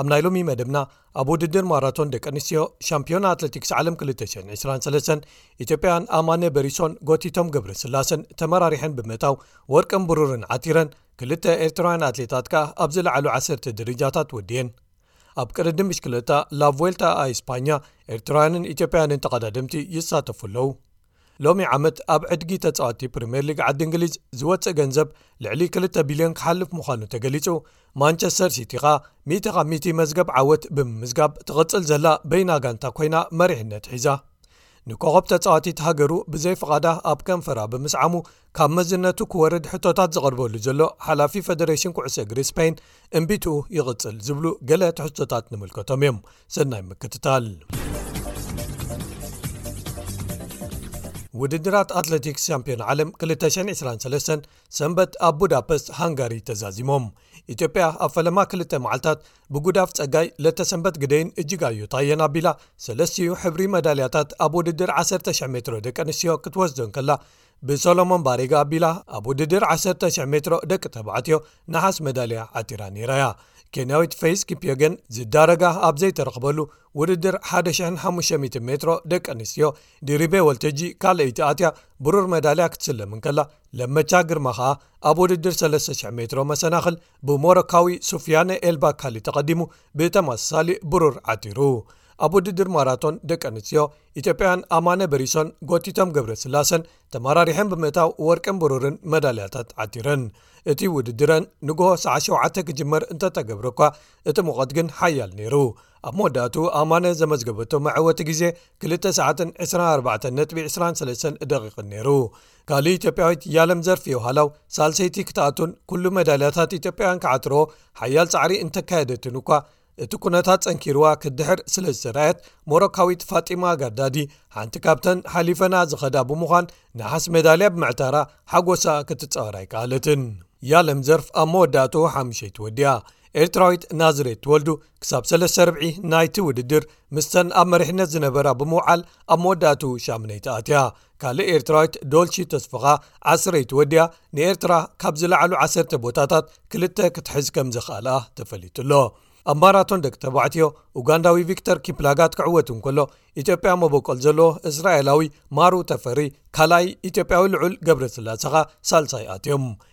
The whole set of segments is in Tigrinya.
ኣብ ናይ ሎሚ መደብና ኣብ ውድድር ማራቶን ደቂ ኣንስትዮ ሻምፒዮና ኣትለቲክስ ዓለም 223 ኢትዮጵያን ኣማነ በሪሶን ጎቲቶም ገብረ ስላሰን ተመራሪሐን ብምእታው ወርቅን ብሩርን ዓቲረን ክልተ ኤርትራውያን ኣትሌታት ከኣ ኣብ ዝለዓሉ ዓሰርተ ደረጃታት ወድየን ኣብ ቅርድም ብሽክለታ ላቮልታ ኣይስፓኛ ኤርትራውያንን ኢትዮጵያውያንን ተቐዳድምቲ ይሳተፉ ኣለዉ ሎሚ ዓመት ኣብ ዕድጊ ተጻወቲ ፕሪምየር ሊግ ዓዲ እንግሊዝ ዝወጽእ ገንዘብ ልዕሊ ክልተ ቢልዮን ክሓልፍ ምዃኑ ተገሊጹ ማንቸስተር ሲቲ ኸኣ ሚእቲ ካብ ሚእቲ መዝገብ ዓወት ብምምዝጋብ ትቕጽል ዘላ በይና ጋንታ ኮይና መሪሕነት ሒዛ ንኮኾብ ተጻዋቲት ሃገሩ ብዘይ ፍቓዳ ኣብ ከንፈራ ብምስዓሙ ካብ መዝነቱ ክወርድ ሕቶታት ዝቐርበሉ ዘሎ ሓላፊ ፈደሬሽን ኩዕሶ እግሪ ስፐይን እምቢትኡ ይቕጽል ዝብሉ ገለ ትሕዝቶታት ንምልከቶም እዮም ሰናይ ምክትታል ውድድራት ኣትለቲክስ ሻምፒዮን ዓለም 223 ሰንበት ኣብ ቡዳፐስት ሃንጋሪ ተዛዚሞም ኢትዮጵያ ኣብ ፈለማ ክልተ መዓልታት ብጉዳፍ ጸጋይ ለተሰንበት ግደይን እጅጋዩ ታየን ኣቢላ ሰለስትኡ ሕብሪ መዳልያታት ኣብ ውድድር 10,00 ሜትሮ ደቂ ኣንስትዮ ክትወስዶ ከላ ብሰሎሞን ባሪጋ ኣቢላ ኣብ ውድድር ዓሰርተ ሽሕ ሜትሮ ደቂ ተባዕትዮ ንሓስ መዳልያ ዓቲራ ነይራያ ኬንያዊት ፈይስ ኪፕዮገን ዝዳረጋ ኣብ ዘይተረኽበሉ ውድድር 1,500 ሜትሮ ደቂ ኣንስትዮ ድሪቤ ወልተጂ ካልኣይቲ ኣትያ ብሩር መዳልያ ክትስለም እንከላ ለመቻ ግርማ ከኣ ኣብ ውድድር 3,00 ሜትሮ መሰናኽል ብሞሮካዊ ሱፍያነ ኤልባካሊ ተቐዲሙ ብተመሳሳሊ ብሩር ዓቲሩ ኣብ ውድድር ማራቶን ደቂ ኣንስትዮ ኢትዮጵያውያን ኣማነ በሪሶን ጎቲቶም ገብረ ስላሰን ተማራሪሐን ብምእታው ወርቅን ብሩርን መዳልያታት ዓቲረን እቲ ውድድረን ንግሆ ሰዓ ሸተ ክጅመር እንተተገብረ እኳ እቲ ምቖት ግን ሓያል ነይሩ ኣብ መወዳእቱ ኣማነ ዘመዝገበቶ መዐወቲ ግዜ 2 ሰዓትን 24 ነጥቢ 23 ደቂቕን ነይሩ ካልእ ኢትዮጵያዊት ያለም ዘርፊ የውሃላው ሳልሰይቲ ክትኣቱን ኩሉ መዳልያታት ኢትዮጵያውያን ክዓትሮ ሓያል ፃዕሪ እንተካየደትን እኳ እቲ ኩነታት ጸንኪርዋ ክትድሕር ስለ ዝተራየት ሞሮካዊት ፋጢማ ጋዳዲ ሓንቲ ካብተን ሓሊፈና ዝኸዳ ብምዃን ንሓስ መዳልያ ብምዕታራ ሓጎሳ ክትጻወር ኣይከኣለትን ያለም ዘርፍ ኣብ መወዳእቱ ሓሙሸይ ትወድያ ኤርትራዊት ናዝሬት ትወልዱ ክሳብ ሰለስተ ርብዒ ናይቲ ውድድር ምስተን ኣብ መሪሕነት ዝነበራ ብምውዓል ኣብ መወዳእቱ ሻሙነይ ተኣትያ ካልእ ኤርትራዊት ዶልቺ ተስፍኻ ዓስረይቲ ወድያ ንኤርትራ ካብ ዝለዓሉ ዓሰርተ ቦታታት ክልተ ክትሕዝ ከም ዘኽኣላ ተፈሊጡ ኣሎ ኣብ ማራቶን ደቂ ተባዕትዮ ኡጋንዳዊ ቪክተር ኪፕላጋት ክዕወት እንከሎ ኢትዮጵያ መበቆል ዘለዎ እስራኤላዊ ማሩ ተፈሪ ካልኣይ ኢትዮጵያዊ ልዑል ገብረስላሰኻ ሳልሳይ ኣትዮም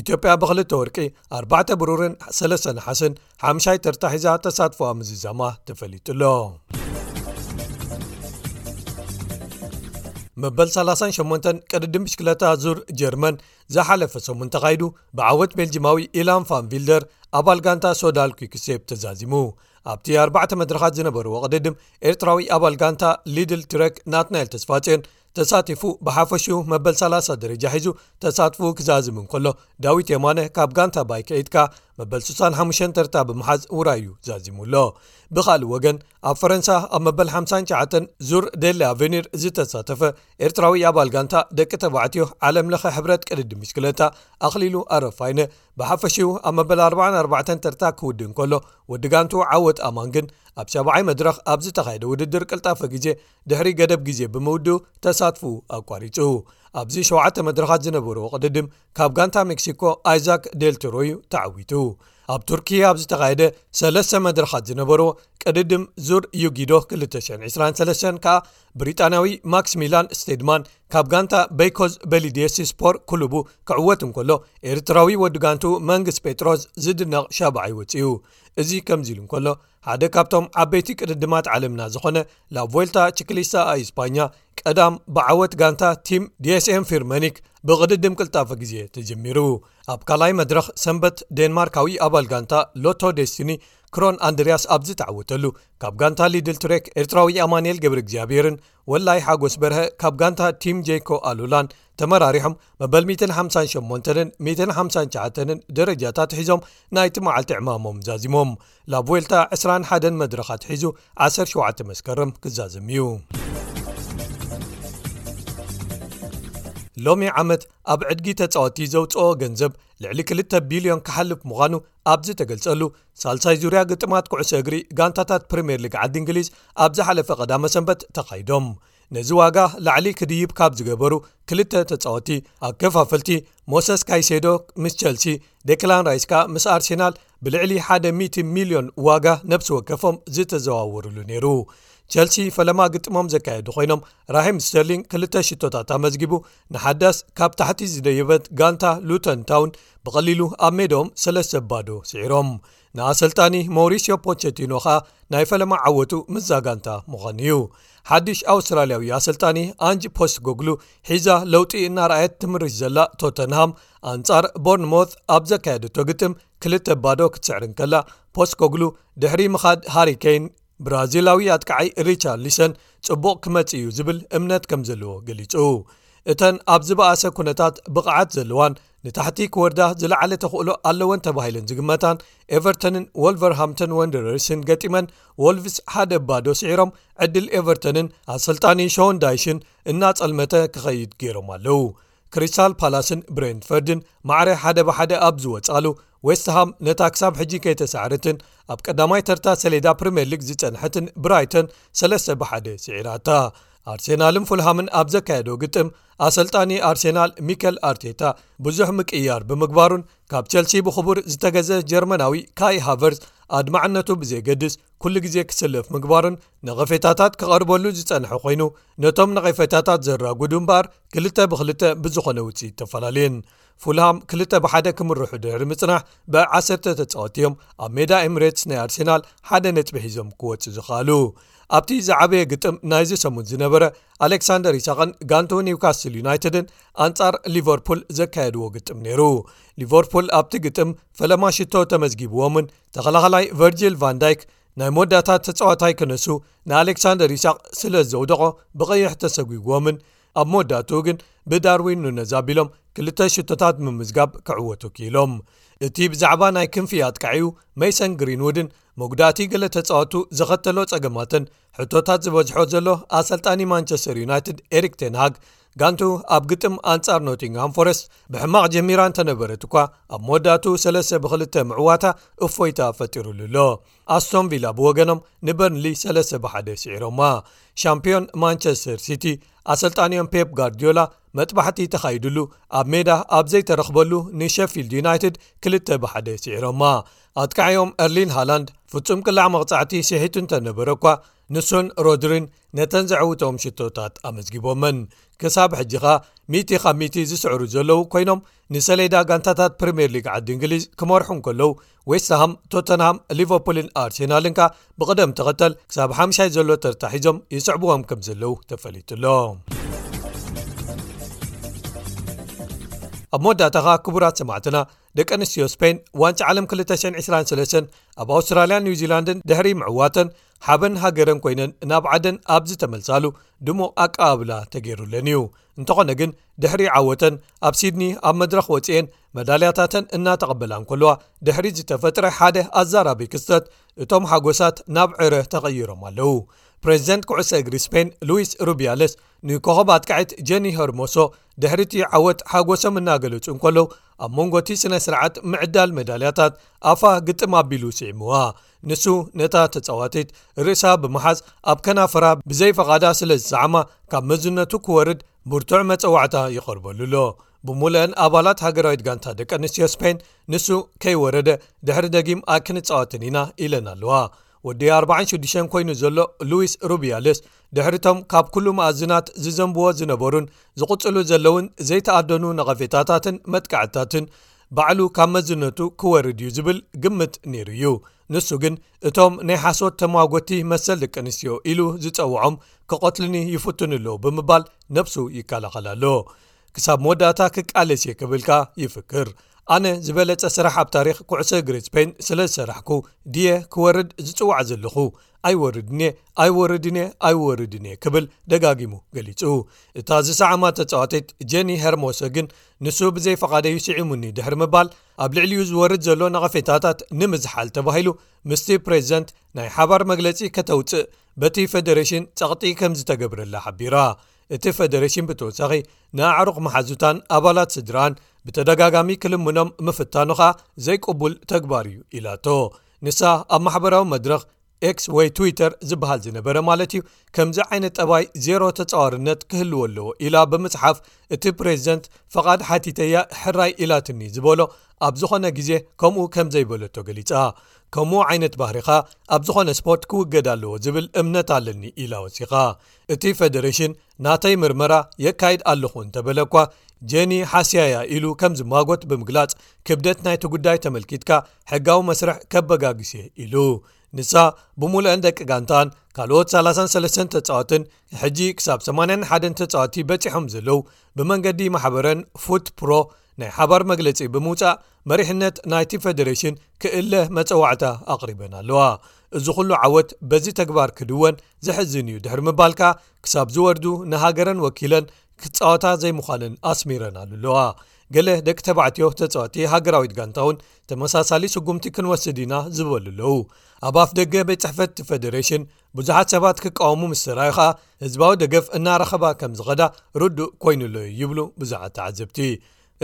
ኢትዮጵያ ብክልተ ወርቂ ኣርባዕተ ብሩርን ሰለስተ ንሓስን ሓምሻይ ተርታ ሒዛ ተሳትፎ ምዝዛማ ተፈሊጡ ኣሎ መበል 38 ቅድዲ ምሽክለታ ዙር ጀርመን ዝሓለፈ ሰሙን ተኻይዱ ብዓወት ቤልጂማዊ ኢላን ፋን ቪልደር ኣባል ጋንታ ሶዳል ኩክሴፕ ተዛዚሙ ኣብቲ 4 መድረኻት ዝነበርዎ ቅድድም ኤርትራዊ ኣባል ጋንታ ሊድል ትረክ ናትናኤል ተስፋፅዮን ተሳቲፉ ብሓፈሽኡ መበል ሳላሳ ደረጃ ሒዙ ተሳትፍኡ ክዛዝም እንከሎ ዳዊት የማነ ካብ ጋንታ ባይ ከኤድካ መበል ሱሳን ሓሙሽተ ተርታ ብምሓዝ ውራይ እዩ ዛዚሙ ኣሎ ብኻልእ ወገን ኣብ ፈረንሳ ኣብ መበል ሓ ሸ ዙር ደሊ ኣቨኒር ዝተሳተፈ ኤርትራዊ ኣባል ጋንታ ደቂ ተባዕትዮ ዓለም ለኸ ሕብረት ቅድዲ ምሽክለታ ኣኽሊሉ ኣረፋይነ ብሓፈሽኡ ኣብ መበል 44 ተርታ ክውድ እንከሎ ወዲ ጋንቱ ዓወት ኣማን ግን ኣብ ሸባዓይ መድረኽ ኣብ ዝተኻየደ ውድድር ቅልጣፈ ግዜ ድሕሪ ገደብ ግዜ ብምውድኡ ተሳትፉ ኣቋሪጹ ኣብዚ ሸተ መድረኻት ዝነበሩ ቅድድም ካብ ጋንታ ሜክሲኮ ኣይዛክ ዴልትሮዩ ተዓዊቱ ኣብ ቱርኪ ኣብ ዝተኻየደ ሰለስተ መድረኻት ዝነበርዎ ቅድድም ዙር ዩጊዶ 223 ከኣ ብሪጣንያዊ ማክስ ሚላን ስቴድማን ካብ ጋንታ በይኮዝ በሊድስ ስፖር ኩሉቡ ክዕወት እንከሎ ኤርትራዊ ወዲ ጋንቱ መንግስ ጴጥሮስ ዝድነቕ ሻባዓይ ወፅኡ እዚ ከምዚ ኢሉ እንከሎ ሓደ ካብቶም ዓበይቲ ቅድድማት ዓለምና ዝኾነ ላቮልታ ችክሊሳ ኣይስፓኛ ቀዳም ብዓወት ጋንታ ቲም ዲስኤም ፊርመኒክ ብቕድድም ቅልጣፈ ግዜ ተጀሚሩ ኣብ ካልይ መድረኽ ሰንበት ዴንማርካዊ ኣባል ጋንታ ሎቶ ደስቲኒ ክሮን ኣንድርያስ ኣብ ዝተዓወተሉ ካብ ጋንታ ሊድል ቱሬክ ኤርትራዊ ኣማንኤል ገብሪ እግዚኣብሔርን ወላይ ሓጎስ በርሀ ካብ ጋንታ ቲም ጀይኮ ኣሉላን ተመራሪሖም መበል 158ን 159ን ደረጃታት ሒዞም ናይቲ መዓልቲ ዕማሞም ዛዚሞም ላብዌልታ 21 መድረኻት ሒዙ 17 መስከርም ክዛዘም እዩ ሎሚ ዓመት ኣብ ዕድጊ ተጻወቲ ዘውጽኦ ገንዘብ ልዕሊ 2 ቢልዮን ክሓልፍ ምዃኑ ኣብ ዝተገልጸሉ ሳልሳይ ዙርያ ግጥማት ኩዕሶ እግሪ ጋንታታት ፕሪምየር ሊግ ዓዲ እንግሊዝ ኣብ ዝሓለፈ ቀዳመ ሰንበት ተኻይዶም ነዚ ዋጋ ላዕሊ ክድይብ ካብ ዝገበሩ ክልተ ተጻወቲ ኣከፋፈልቲ ሞሰስ ካይሴዶ ምስ ቸልሲ ደክላን ራይስካ ምስ ኣርሴናል ብልዕሊ 100 ሚልዮን ዋጋ ነብሲ ወከፎም ዝተዘዋወርሉ ነይሩ ቸልሲ ፈለማ ግጥሞም ዘካየዱ ኮይኖም ራሂም ስተርሊንግ ክልተ ሽቶታት ኣመዝጊቡ ንሓዳስ ካብ ታሕቲ ዝደየበት ጋንታ ሉተን ታውን ብቐሊሉ ኣብ ሜድኦም ሰለስተ ባዶ ስዒሮም ንኣሰልጣኒ ሞሪስዮ ፖቸቲኖ ኸኣ ናይ ፈለማ ዓወቱ ምስዛ ጋንታ ምዃኑ እዩ ሓድሽ ኣውስትራልያዊ ኣሰልጣኒ ኣንጅ ፖስት ጎግሉ ሒዛ ለውጢ እናርኣየት ትምርሽ ዘላ ቶተንሃም ኣንጻር ቦርንሞት ኣብ ዘካየደቶ ግጥም ክልተ ባዶ ክትስዕርን ከላ ፖስት ጎግሉ ድሕሪ ምኻድ ሃሪከይን ብራዚላዊ ኣጥቃዓይ ሪቻርሊሰን ጽቡቕ ክመጽእ እዩ ዝብል እምነት ከም ዘለዎ ገሊጹ እተን ኣብ ዝበኣሰ ኩነታት ብቕዓት ዘለዋን ንታሕቲ ክወርዳ ዝለዓለ ተኽእሎ ኣለወን ተባሂለን ዝግመታን ኤቨርተንን ወልቨርሃምቶን ወንደረርስን ገጢመን ወልቭስ ሓደ ባዶ ስዒሮም ዕድል ኤቨርተንን ኣሰልጣኒ ሸወንዳይሽን እናጸልመተ ክኸይድ ገይሮም ኣለው ክሪስታል ፓላስን ብሬንፈርድን ማዕረ ሓደ ብሓደ ኣብ ዝወጻሉ ዌስትሃም ነታ ክሳብ ሕጂ ከይተሳዕረትን ኣብ ቀዳማይ ተርታ ሰሌዳ ፕሪምየር ሊግ ዝጸንሐትን ብራይተን ሰለስተ ብሓደ ስዒራታ ኣርሴናልን ፉልሃምን ኣብ ዘካየዶ ግጥም ኣሰልጣኒ ኣርሴናል ሚከል ኣርቴታ ብዙሕ ምቅያር ብምግባሩን ካብ ቸልሲ ብኽቡር ዝተገዘ ጀርመናዊ ካይ ሃቨርስ ኣድማዕነቱ ብዘገድስ ኩሉ ግዜ ክስለፍ ምግባሩን ነቐፌታታት ክቐርበሉ ዝጸንሐ ኮይኑ ነቶም ነቐፌታታት ዘራጉዱ እምበኣር ክልተ ብክልተ ብዝኾነ ውጽኢት ተፈላለዩን ፉልሃም ክልተ ብሓደ ክምርሑ ድሕሪ ምጽናሕ ብዓሰርተ ተጻወቲ እዮም ኣብ ሜዳ ኤምሬትስ ናይ ኣርሴናል ሓደ ነጥቢ ሒዞም ክወጽ ዝኸኣሉ ኣብቲ ዝዓበየ ግጥም ናይዚ ሰሙን ዝነበረ ኣሌክሳንደር ይሳቅን ጋንቶ ኒውካስትል ዩናይትድን ኣንጻር ሊቨርፑል ዘካየድዎ ግጥም ነይሩ ሊቨርፑል ኣብቲ ግጥም ፈለማ ሽቶ ተመዝጊብዎምን ተኸላኸላይ ቨርጅል ቫንዳይክ ናይ መወዳእታ ተጻዋታይ ከነሱ ንኣሌክሳንደር ይሳቕ ስለ ዘውደቖ ብቐይሕ ተሰጕግዎምን ኣብ መወዳእትኡ ግን ብዳርዊን ኑነዝ ኣቢሎም ክልተ ሽቶታት ምምዝጋብ ክዕወቱ ክኢሎም እቲ ብዛዕባ ናይ ክንፊ ኣጥቃዒኡ መይሰን ግሪንውድን መጉዳእቲ ገለ ተጻወቱ ዘኸተሎ ጸገማትን ሕቶታት ዝበዝሖ ዘሎ ኣሰልጣኒ ማንቸስተር ዩናይትድ ኤሪክ ቴንሃግ ጋንቱ ኣብ ግጥም ኣንጻር ኖቲንግሃም ፎረስት ብሕማቕ ጀሚራ እንተነበረት እኳ ኣብ መወዳእቱ ሰለስተ ብክልተ ምዕዋታ እፎይታ ፈጢሩሉ ኣሎ ኣስቶን ቪላ ብወገኖም ንበርንሊ ሰለስተ ብሓደ ስዒሮማ ሻምፕዮን ማንቸስተር ሲቲ ኣሰልጣንኦም ፔፕ ጋርድዮላ መጥባሕቲ ተኻይድሉ ኣብ ሜዳ ኣብ ዘይተረኽበሉ ንሸፊልድ ዩናይትድ ክልተ ብሓደ ስዒሮማ ኣጥቃዕዮም ኣርሊን ሃላንድ ፍጹም ቅላዕ መቕጻዕቲ ስሒቱ እንተነበረ እኳ ንሱን ሮድሪን ነተን ዘዐውትኦም ሽቶታት ኣመዝጊቦመን ክሳብ ሕጂ ኸኣ ሚእቲ ኻብ ሚእቲ ዝስዕሩ ዘለዉ ኮይኖም ንሰሌዳ ጋንታታት ፕሪምየር ሊግ ዓዲ እንግሊዝ ክመርሑ ከለዉ ዌስትሃም ቶተንሃም ሊቨርፑልን ኣርሴናልን ከኣ ብቕደም ተኸተል ክሳብ ሓምሻይ ዘሎ ተርታሒዞም ይስዕብዎም ከም ዘለዉ ተፈሊጡ ኣሎ ኣብ መወዳእታ ኸኣ ክቡራት ሰማዕትና ደቂ ኣንስትዮ ስፐይን ዋንጫ ዓለም 223 ኣብ ኣውስትራልያን ኒውዚላንድን ድሕሪ ምዕዋተን ሓበን ሃገረን ኮይነን ናብ ዓደን ኣብ ዝተመልሳሉ ድሞቕ ኣቀባብላ ተገይሩለን እዩ እንተኾነ ግን ድሕሪ ዓወተን ኣብ ሲድኒ ኣብ መድረኽ ወፅኤን መዳልያታተን እናተቐበላ እንከለዋ ድሕሪ ዝተፈጥረ ሓደ ኣዛራቢ ክስተት እቶም ሓጎሳት ናብ ዕረ ተቐይሮም ኣለው ፕሬዚደንት ኩዕሰ እግሪ ስፐይን ሉዊስ ሩቢያለስ ንኮኸብ ኣትካዒት ጀኒ ሀርሞሶ ድሕሪቲ ዓወት ሓጎሶም እናገለጹ እንከሎው ኣብ መንጎቲ ስነ ስርዓት ምዕዳል መዳልያታት ኣፋ ግጥም ኣቢሉ ስዒምዋ ንሱ ነታ ተጻዋቲት ርእሳ ብምሓዝ ኣብ ከናፍራ ብዘይ ፈቓዳ ስለ ዝሰዓማ ካብ መዝነቱ ክወርድ ብርቱዕ መጸዋዕታ ይቐርበሉ ኣሎ ብምሉአን ኣባላት ሃገራዊት ጋንታ ደቂ ኣንስትዮ ስፔን ንሱ ከይወረደ ድሕሪ ደጊም ኣይክንጻዋትን ኢና ኢለን ኣለዋ ወዲ ኣርባዓን ሽዱሽተን ኮይኑ ዘሎ ሉዊስ ሩብያልስ ድሕሪቶም ካብ ኩሉ መኣዝናት ዝዘንብዎ ዝነበሩን ዝቕጽሉ ዘለውን ዘይተኣደኑ ነቐፌታታትን መጥቃዕትታትን ባዕሉ ካብ መዝነቱ ክወርድ እዩ ዝብል ግምት ነይሩ እዩ ንሱ ግን እቶም ናይ ሓሶት ተማጎቲ መሰል ደቂ ኣንስትዮ ኢሉ ዝፀውዖም ክቐትልኒ ይፍትኑ ኣለዉ ብምባል ነብሱ ይከላኸል ኣሎ ክሳብ መወዳእታ ክቃለስ እየ ክብል ከኣ ይፍክር ኣነ ዝበለጸ ስራሕ ኣብ ታሪኽ ኩዕሶ እግሪ ስፔን ስለ ዝሰራሕኩ ድየ ክወርድ ዝጽዋዕ ዘለኹ ኣይወርድን እየ ኣይወርድን እየ ኣይወርድን እየ ክብል ደጋጊሙ ገሊጹ እታ ዝሰዓማ ተጻዋቲት ጀኒ ሄርሞሶ ግን ንሱ ብዘይ ፈቓደዩ ስዒሙኒ ድሕሪ ምባል ኣብ ልዕሊኡ ዝወርድ ዘሎ ነቐፌታታት ንምዝሓል ተባሂሉ ምስቲ ፕሬዚደንት ናይ ሓባር መግለጺ ከተውፅእ በቲ ፌደሬሽን ጸቕጢ ከም ዝተገብረላ ሓቢራ እቲ ፈደረሽን ብተወሳኺ ንኣዕሩኽ መሓዙታን ኣባላት ስድራን ብተደጋጋሚ ክልምኖም ምፍታኑ ኸኣ ዘይቅቡል ተግባር እዩ ኢላቶ ንሳ ኣብ ማሕበራዊ መድረኽ ኤክስ ወይ ትዊተር ዝበሃል ዝነበረ ማለት እዩ ከምዚ ዓይነት ጠባይ ዜሮ ተጻዋርነት ክህልዎ ኣለዎ ኢላ ብምጽሓፍ እቲ ፕሬዚደንት ፈቓድ ሓቲተያ ሕራይ ኢላትኒ ዝበሎ ኣብ ዝኾነ ግዜ ከምኡ ከም ዘይበለቶ ገሊጻ ከምኡ ዓይነት ባህሪኻ ኣብ ዝኾነ ስፖርት ክውገድ ኣለዎ ዝብል እምነት ኣለኒ ኢላ ወሲኻ እቲ ፈደረሽን ናተይ ምርመራ የካይድ ኣለኹ እንተበለ'ኳ ጀኒ ሓስያ'ያ ኢሉ ከም ዝማጐት ብምግላጽ ክብደት ናይቲ ጉዳይ ተመልኪትካ ሕጋዊ መስርሕ ከበጋግስ'የ ኢሉ። ንሳ ብምሉኣን ደቂ ጋንታኣን ካልኦት 33 ተጻወትን ሕጂ ክሳብ 81 ተጻወቲ በጺሖም ዘለዉ ብመንገዲ ማሕበረን ፉት ፕሮ ናይ ሓባር መግለጺ ብምውጻእ መሪሕነት ናይቲ ፈደረሽን ክእለ መጸዋዕታ ኣቕሪበን ኣለዋ። እዚ ኹሉ ዓወት በዚ ተግባር ክድወን ዘሕዝን እዩ ድሕሪ ምባል ከኣ ክሳብ ዝወርዱ ንሃገረን ወኪለን ክጻወታ ዘይምዃንን ኣስሚረናሉ ኣለዋ ገለ ደቂ ተባዕትዮ ተጻወቲ ሃገራዊት ጋንታ ውን ተመሳሳሊ ስጉምቲ ክንወስድ ኢና ዝበሉ ኣለዉ ኣብ ኣፍ ደገ ቤት ጽሕፈት ፌደሬሽን ብዙሓት ሰባት ክቃወሙ ምስ ሰራዩ ከኣ ህዝባዊ ደገፍ እናረኸባ ከም ዝኸዳ ርዱእ ኮይኑኣሎዩ ይብሉ ብዙሓት ተዓዘብቲ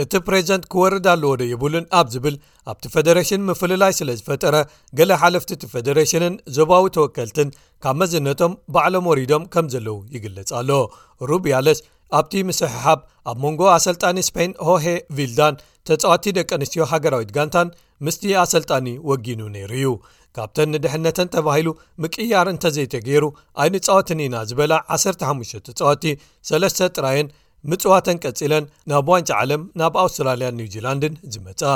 እቲ ፕሬዚደንት ክወርድ ኣለዎ ዶ የብሉን ኣብ ዝብል ኣብቲ ፈደረሽን ምፍልላይ ስለ ዝፈጠረ ገለ ሓለፍቲ እቲ ፈደረሽንን ዞባዊ ተወከልትን ካብ መዝነቶም ባዕሎም ወሪዶም ከም ዘለዉ ይግለጽ ኣሎ ሩብያለስ ኣብቲ ምስሕሓብ ኣብ መንጎ ኣሰልጣኒ ስፐይን ሆሄ ቪልዳን ተጻዋቲ ደቂ ኣንስትዮ ሃገራዊት ጋንታን ምስቲ ኣሰልጣኒ ወጊኑ ነይሩ እዩ ካብተን ንድሕነተን ተባሂሉ ምቅያር እንተዘይተገይሩ ኣይንጻወትን ኢና ዝበላ 15 ተጻዋቲ ሰለስተ ጥራየን ምጽዋተን ቀጺለን ናብ ዋንጫ ዓለም ናብ ኣውስትራልያን ኒውዚላንድን ዝመጽኣ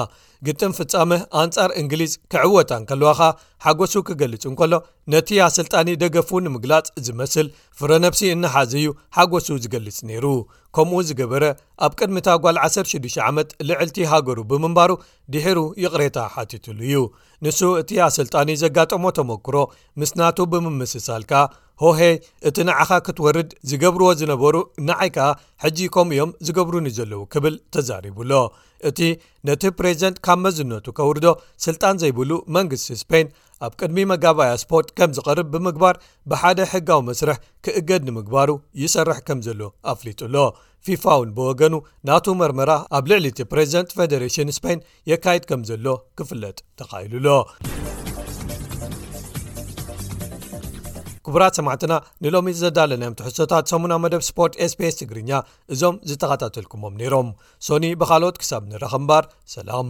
ግጥም ፍጻመ ኣንጻር እንግሊዝ ክዕወታ እንከለዋኻ ሓጐሱ ክገልጹ እንከሎ ነቲ ኣሰልጣኒ ደገፉ ንምግላጽ ዝመስል ፍረነብሲ እንሓዝ እዩ ሓጐሱ ዝገልጽ ነይሩ ከምኡ ዝገበረ ኣብ ቅድሚታ ጓል 16 ዓመት ልዕልቲ ሃገሩ ብምንባሩ ድሒሩ ይቕሬታ ሓቲትሉ እዩ ንሱ እቲ ኣሰልጣኒ ዘጋጠሞ ተመክሮ ምስ ናቱ ብምምስሳል ከኣ ሆሄ እቲ ንዓኻ ክትወርድ ዝገብርዎ ዝነበሩ ንዓይ ከኣ ሕጂ ከምኡ እዮም ዝገብሩኒ ዘለዉ ክብል ተዛሪቡ ኣሎ እቲ ነቲ ፕሬዚደንት ካብ መዝነቱ ከውርዶ ስልጣን ዘይብሉ መንግስቲ ስፔን ኣብ ቅድሚ መጋባያ ስፖርት ከም ዝቐርብ ብምግባር ብሓደ ሕጋዊ መስርሕ ክእገድ ንምግባሩ ይሰርሕ ከም ዘሎ ኣፍሊጡ ኣሎ ፊፋ እውን ብወገኑ ናቱ መርመራ ኣብ ልዕሊ እቲ ፕሬዚደንት ፌደሬሽን ስፔን የካይድ ከም ዘሎ ክፍለጥ ተኻኢሉ ኣሎ ክቡራት ሰማዕትና ንሎሚ ዘዳለናዮም ትሕሶታት ሰሙና መደብ ስፖርት ስፔስ ትግርኛ እዞም ዝተኸታተልኩሞም ነይሮም ሶኒ ብካልኦት ክሳብ ንረኸ ምባር ሰላም